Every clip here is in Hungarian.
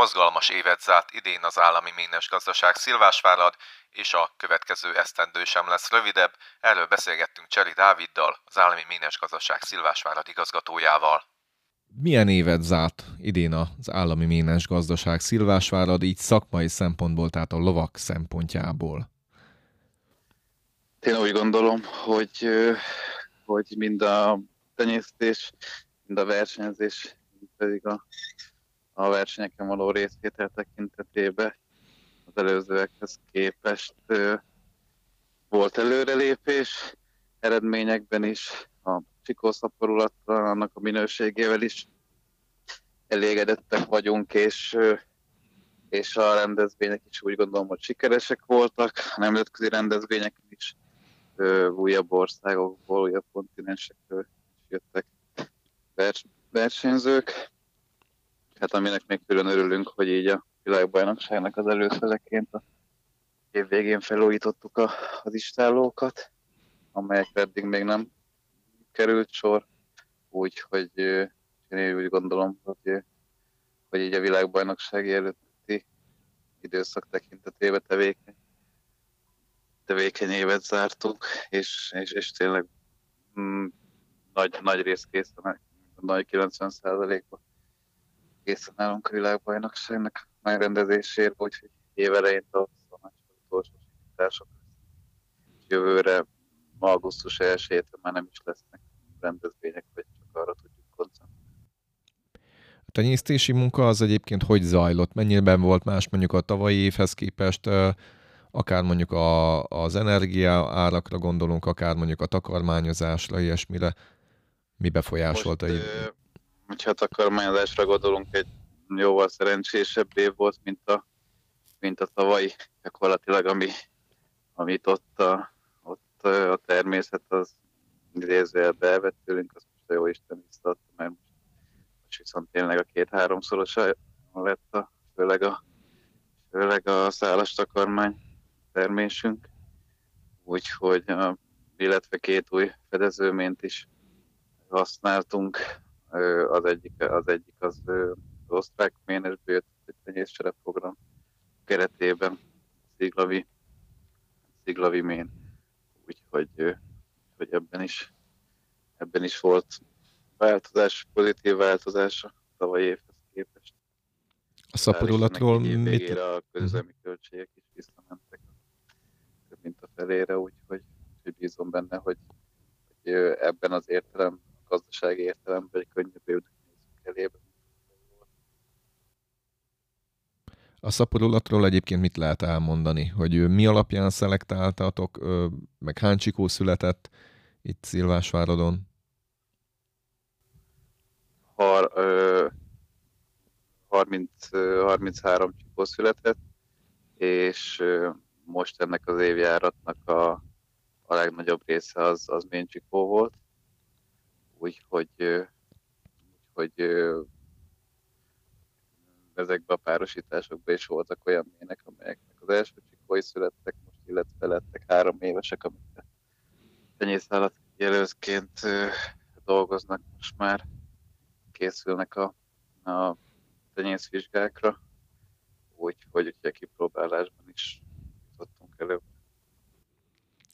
Mozgalmas évet zárt idén az állami ménes gazdaság Szilvásvárad, és a következő esztendő sem lesz rövidebb. Erről beszélgettünk Cseri Dáviddal, az állami ménes gazdaság Szilvásvárad igazgatójával. Milyen évet zárt idén az állami ménes gazdaság Szilvásvárad, így szakmai szempontból, tehát a lovak szempontjából? Én úgy gondolom, hogy, hogy mind a tenyésztés, mind a versenyzés, mind pedig a, a versenyeken való részvétel tekintetében az előzőekhez képest volt előrelépés, eredményekben is, a csikószaporulattal, annak a minőségével is elégedettek vagyunk, és, és a rendezvények is úgy gondolom, hogy sikeresek voltak, a nemzetközi rendezvényeken is újabb országokból, újabb kontinensekről jöttek vers, versenyzők. Hát aminek még külön örülünk, hogy így a világbajnokságnak az előszeleként a év végén felújítottuk a, az istállókat, amelyek eddig még nem került sor, úgyhogy én úgy gondolom, hogy, hogy így a világbajnokság előtti időszak tekintetében tevékeny, tevékeny évet zártunk, és, és, és tényleg mm, nagy, nagy rész készen, nagy 90%-ban készen állunk a világbajnokságnak megrendezésére, úgyhogy évelején tavasszal már csak utolsó sikítások jövőre augusztus 1 már nem is lesznek rendezvények, vagy csak arra tudjuk koncentrálni. A tenyésztési munka az egyébként hogy zajlott? Mennyiben volt más mondjuk a tavalyi évhez képest, akár mondjuk a, az energia árakra gondolunk, akár mondjuk a takarmányozásra, ilyesmire, mi befolyásolta Most, így? Hogyha a takarmányozásra gondolunk, egy jóval szerencsésebb év volt, mint a, mint a tavalyi, gyakorlatilag ami, amit ott a, ott a természet az idézőjel tőlünk, az most a jó Isten visszaadta, mert most, most viszont tényleg a két-háromszoros lett a, főleg a, főleg a szálas takarmány termésünk, úgyhogy illetve két új fedezőményt is használtunk. Az egyik az, egyik az, az osztrák ménesből jött egy tenyészcsere program keretében, Sziglavi, Sziglavi mén. Úgyhogy hogy ebben is, ebben is volt változás, pozitív változás a tavalyi évhez képest. A szaporulatról mit... a közüzemi költségek is visszamentek több mint a felére, úgyhogy, úgyhogy bízom benne, hogy, hogy ebben az értelem, a gazdasági értelemben egy könnyebb évnek nézzük elébe. A szaporulatról egyébként mit lehet elmondani? Hogy mi alapján szelektáltatok, meg hány csikó született, itt Szilvásváradon? Har, ö, 30, 33 csikó született, és most ennek az évjáratnak a, a legnagyobb része az, az Méncsikó volt. Úgyhogy, úgyhogy ezekben a párosításokban is voltak olyan mének, amelyeknek az első csikói születtek, most illetve lettek három évesek, amiket tenyészállat jelöltként dolgoznak most már, készülnek a, a tenyészvizsgákra, úgyhogy ugye kipróbálásban is jutottunk előbb.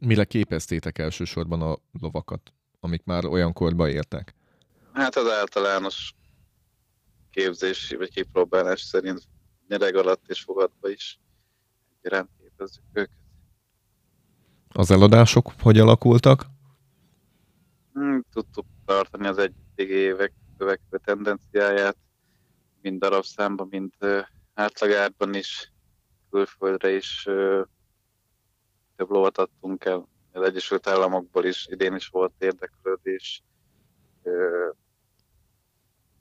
Mire képeztétek elsősorban a lovakat, amik már olyan korba értek? Hát az általános képzési vagy kipróbálás szerint nyereg alatt és fogadva is egyaránt képezzük őket. Az eladások hogy alakultak? Hmm, tudtuk tartani az egyik évek következő tendenciáját, mind darabszámban, mind átlagárban is, külföldre is több lovat adtunk el. Az Egyesült Államokból is idén is volt érdeklődés,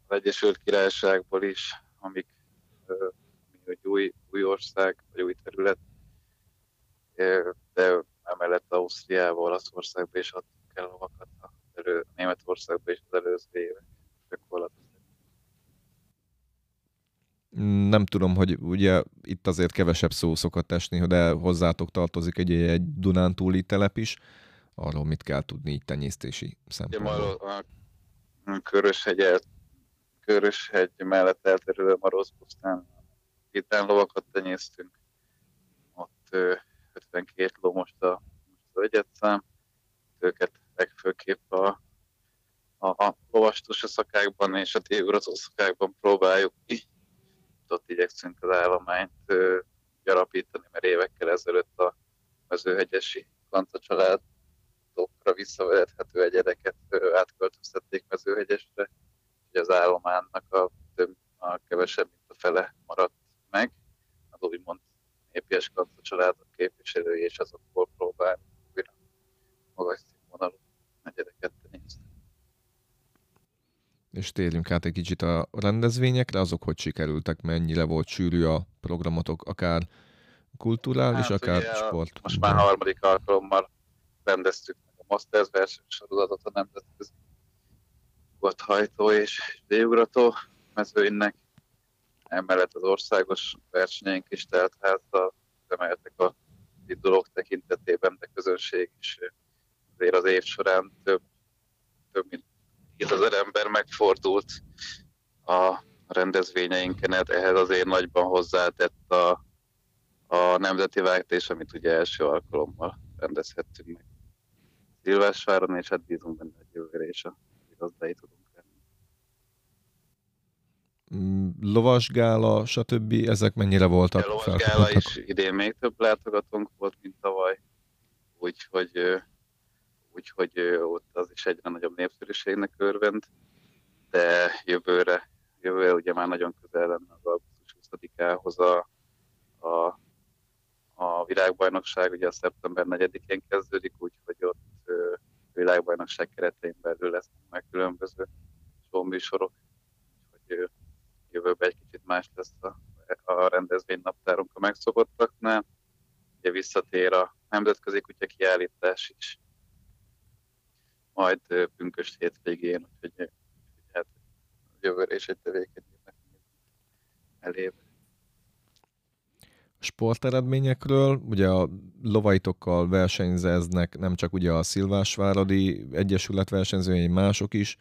az Egyesült Királyságból is, amik egy új, új ország, vagy új terület, de emellett Ausztriából, Olaszországba is adtunk el lovakat, elő, Németországba is az előző évek Nem tudom, hogy ugye itt azért kevesebb szó szokott esni, de hozzátok tartozik egy, egy Dunántúli telep is. Arról mit kell tudni így tenyésztési szempontból? A, a Köröshegy, Köröshegy mellett elterülő Marosz pusztán vidán lovakat tenyésztünk. Ott 52 ló most a, most az egyetszám. Őket legfőképp a, a, a lovastos szakákban és a tévúrazó szakákban próbáljuk ö, gyarapítani, mert évekkel ezelőtt a mezőhegyesi Kanta családokra visszavehethető egyedeket átköltöztették mezőhegyesre, hogy az állománynak a, több, a kevesebb, mint a fele maradt meg. Az úgymond népies Kanta családok képviselői, és azokból És térjünk át egy kicsit a rendezvényekre, azok hogy sikerültek, mennyire volt sűrű a programotok, akár kulturális, hát, akár ugye, sport. Most már harmadik alkalommal rendeztük meg a Masters versenysorozatot a nemzetközi hajtó és végugrató mezőinek. Emellett az országos versenyeink is telt házra, emeltek a dolog tekintetében, de közönség is azért az év során több, több mint 2000 ember megfordult a rendezvényeinken, hát ehhez azért nagyban hozzátett a, a nemzeti vágtés, amit ugye első alkalommal rendezhettünk meg Szilvásváron, és hát bízunk benne, hogy jövőre is a igazdái tudunk lenni. Mm, lovasgála, stb. ezek mennyire voltak? A lovasgála is idén még több látogatónk volt, mint tavaly, úgyhogy úgyhogy ott az is egyre nagyobb népszerűségnek örvend, de jövőre, jövőre ugye már nagyon közel lenne az augusztus 20-ához a, a, a világbajnokság, ugye a szeptember 4-én kezdődik, úgyhogy ott ö, világbajnokság keretein belül lesznek meg különböző showműsorok, úgyhogy jövőben egy kicsit más lesz a, a rendezvénynaptárunk a megszokottaknál. Ugye visszatér a nemzetközi kutya kiállítás is, majd pünkös hétvégén, úgyhogy hát jövőre is egy tevékenyebbnek elébe. Sporteredményekről, ugye a lovaitokkal versenyzeznek nem csak ugye a Szilvásváradi Egyesület versenyzői, mások is.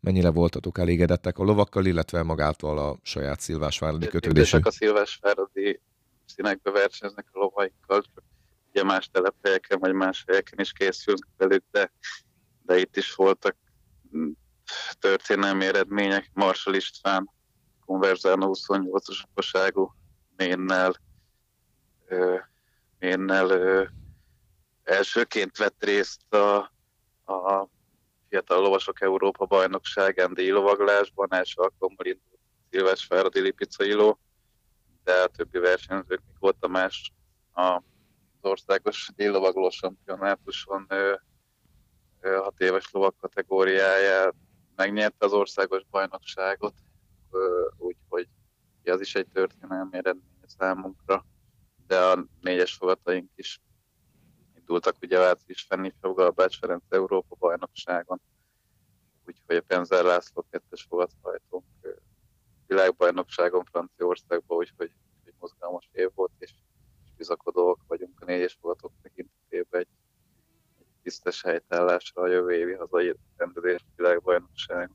Mennyire voltatok elégedettek a lovakkal, illetve magától a saját Szilvásváradi kötődések? a Szilvásváradi színekbe versenyeznek a lovaikkal, csak ugye más telephelyeken vagy más helyeken is készülünk velük, de de itt is voltak mm, történelmi eredmények. Marsal István, Conversano 28-as okoságú Ménnel, Ménnel elsőként vett részt a, a Fiatal Lovasok Európa bajnokságán díjlovaglásban, első alkalommal indult Szilvás Fáradi Lipicai de a többi versenyzők, volt a más az országos díjlovagló championátuson hat éves lovak kategóriáját megnyerte az országos bajnokságot, úgyhogy az is egy történelmi eredmény számunkra, de a négyes fogataink is indultak ugye Váci István a Bács Ferenc Európa bajnokságon, úgyhogy a Penzer László kettes fogathajtónk világbajnokságon Franciaországban, úgyhogy egy mozgalmas év volt, és bizakodóak vagyunk a négyes fogatok tekintetében egy tisztes helytállásra a jövő évi hazai rendezés világbajnokság.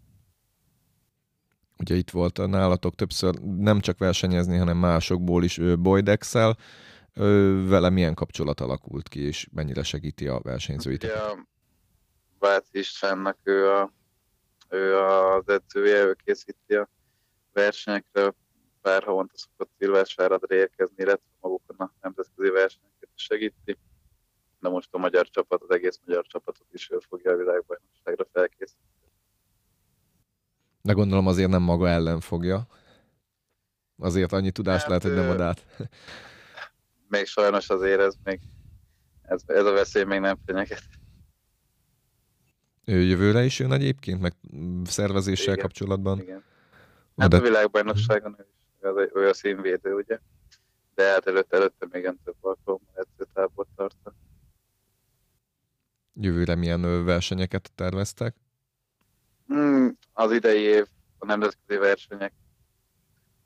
Ugye itt volt a nálatok többször nem csak versenyezni, hanem másokból is boydex vele milyen kapcsolat alakult ki, és mennyire segíti a versenyzőit? Ugye a Váci Istvánnak ő, a, ő az edzője, ő készíti a versenyekre, pár havonta szokott Szilvásváradra érkezni, illetve magukon a nemzetközi versenyeket segíti de most a magyar csapat, az egész magyar csapatot is ő fogja a világbajnokságra felkészíteni. De gondolom azért nem maga ellen fogja. Azért annyi tudást hát, lehet, hogy nem ad át. Még sajnos azért ez még, ez, ez a veszély még nem fenyeget. Ő jövőre is jön egyébként, meg szervezéssel igen, kapcsolatban? Igen. Hát de... a világbajnokságon ő, is, ő a színvédő, ugye? De hát előtte, előtte még nem több alkalommal edzőtábor tartott. Jövőre milyen versenyeket terveztek? Hmm, az idei év a nemzetközi versenyek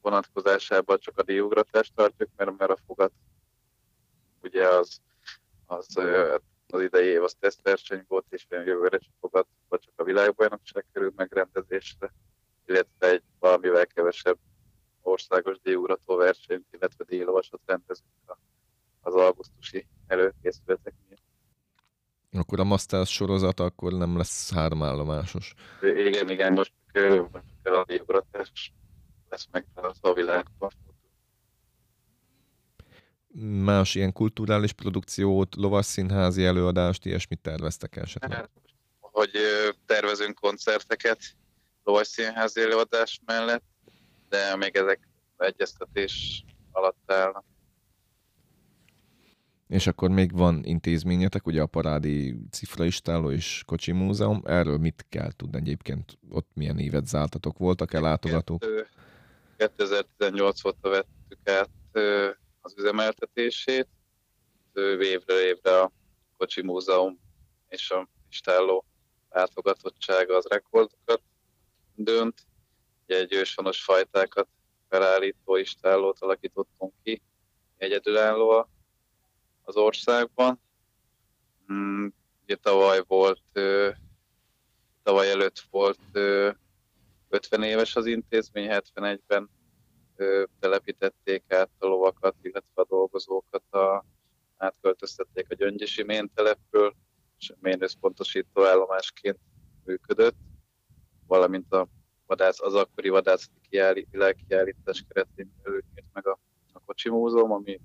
vonatkozásában csak a díjugratást tartjuk, mert, mert a fogat ugye az, az, az idei év az tesztverseny volt, és jövőre csak fogat, vagy csak a világbajnokság kerül megrendezésre, illetve egy valamivel kevesebb országos díjugrató versenyt, illetve díjlovasot rendezünk az augusztusi előkészületeknél. Akkor a Masters sorozat akkor nem lesz háromállomásos. Igen, igen, most, most a díjugratás lesz meg a világban. Más ilyen kulturális produkciót, lovasszínházi előadást, ilyesmit terveztek esetleg? Hát, hogy tervezünk koncerteket lovasszínházi előadás mellett, de még ezek egyeztetés alatt állnak. És akkor még van intézményetek, ugye a Parádi Cifraistáló és Kocsi Múzeum. Erről mit kell tudni egyébként? Ott milyen évet zártatok? Voltak-e látogatók? 2018 óta vettük át az üzemeltetését. Évre évre a Kocsi Múzeum és a Istáló látogatottsága az rekordokat dönt. Egy őshonos fajtákat felállító istállót alakítottunk ki, egyedülálló az országban. Mm, ugye tavaly volt, tavaly előtt volt 50 éves az intézmény, 71-ben telepítették át a lovakat, illetve a dolgozókat, a, átköltöztették a Gyöngyösi méntelepről, és ménőszpontosító állomásként működött, valamint a vadász, az akkori vadászati kiállít, világkiállítás keretén belül meg a, a Kocsi Múzeum, ami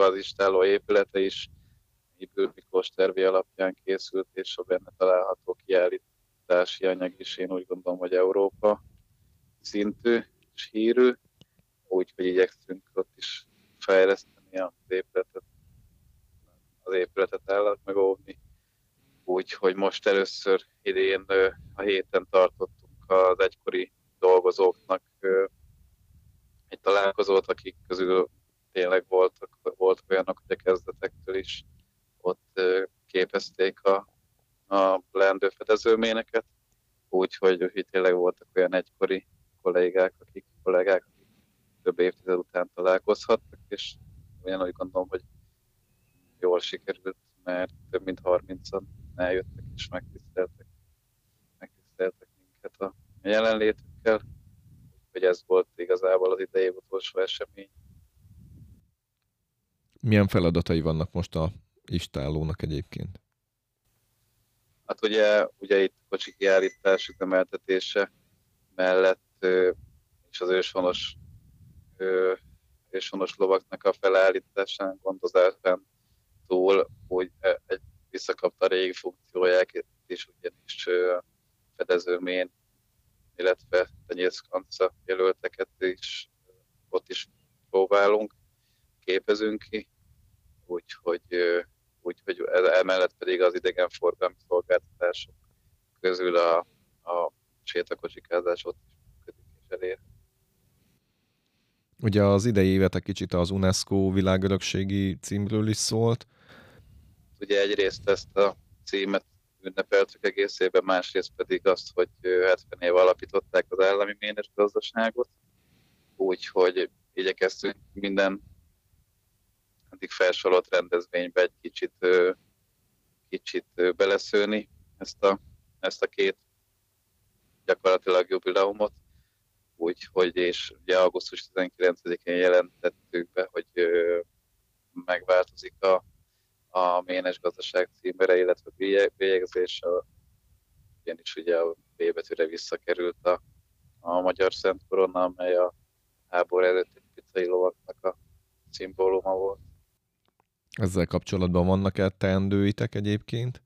maga az istálló épülete is Ibül Miklós tervi alapján készült, és a benne található kiállítási anyag is én úgy gondolom, hogy Európa szintű és hírű, úgyhogy igyekszünk ott is fejleszteni az épületet, az épületet állat megóvni. Úgyhogy most először idén a héten tartottunk az egykori dolgozóknak egy találkozót, akik közül tényleg voltak, voltak olyanok, hogy a kezdetektől is ott képezték a, a leendő fedezőméneket, úgyhogy hogy tényleg voltak olyan egykori kollégák, akik, kollégák, több évtized után találkozhattak, és olyan úgy gondolom, hogy jól sikerült, mert több mint 30-an eljöttek és megtiszteltek, megtiszteltek minket a jelenlétükkel, hogy ez volt igazából az idei utolsó esemény. Milyen feladatai vannak most a istállónak egyébként? Hát ugye, ugye itt kocsi kiállítás üzemeltetése mellett és az őshonos, őshonos lovaknak a felállításán, gondozásán túl, hogy egy visszakapta a régi funkcióját, és ugyanis fedezőmén, illetve tenyészkanca jelölteket is ott is próbálunk képezünk ki, úgyhogy, úgyhogy emellett pedig az idegenforgalmi szolgáltatások közül a, a sétakocsikázás ott is működik és elér. Ugye az idei évet egy kicsit az UNESCO világörökségi címről is szólt. Ugye egyrészt ezt a címet ünnepeltük egészében, másrészt pedig azt, hogy 70 év alapították az állami ménes gazdaságot, úgyhogy igyekeztünk minden eddig felsorolt rendezvénybe egy kicsit, kicsit beleszőni ezt a, ezt a két gyakorlatilag jubileumot. Úgyhogy, és ugye augusztus 19-én jelentettük be, hogy megváltozik a, a ménes gazdaság címere, illetve bélyegzés, ugyanis ugye a B betűre visszakerült a, a magyar Szent Korona, amely a háború előtti pizzai lovaknak a szimbóluma volt. Ezzel kapcsolatban vannak-e teendőitek egyébként?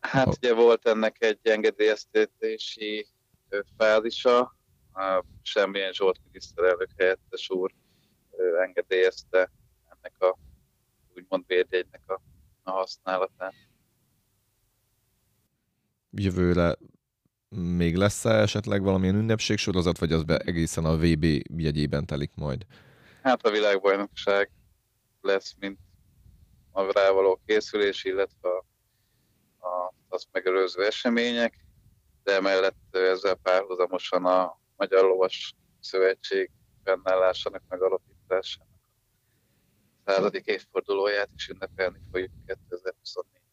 Hát ha... ugye volt ennek egy engedélyeztetési fázisa, semmilyen Zsolt miniszterelnök helyettes úr engedélyezte ennek a úgymond védjegynek a, a használatát. Jövőre még lesz-e esetleg valamilyen ünnepségsorozat, vagy az be egészen a VB jegyében telik majd? Hát a világbajnokság lesz, mint a rávaló készülés, illetve a, a, azt megelőző események, de emellett ezzel párhuzamosan a Magyar Lovas Szövetség fennállásának megalapításának a századik évfordulóját is ünnepelni fogjuk 2024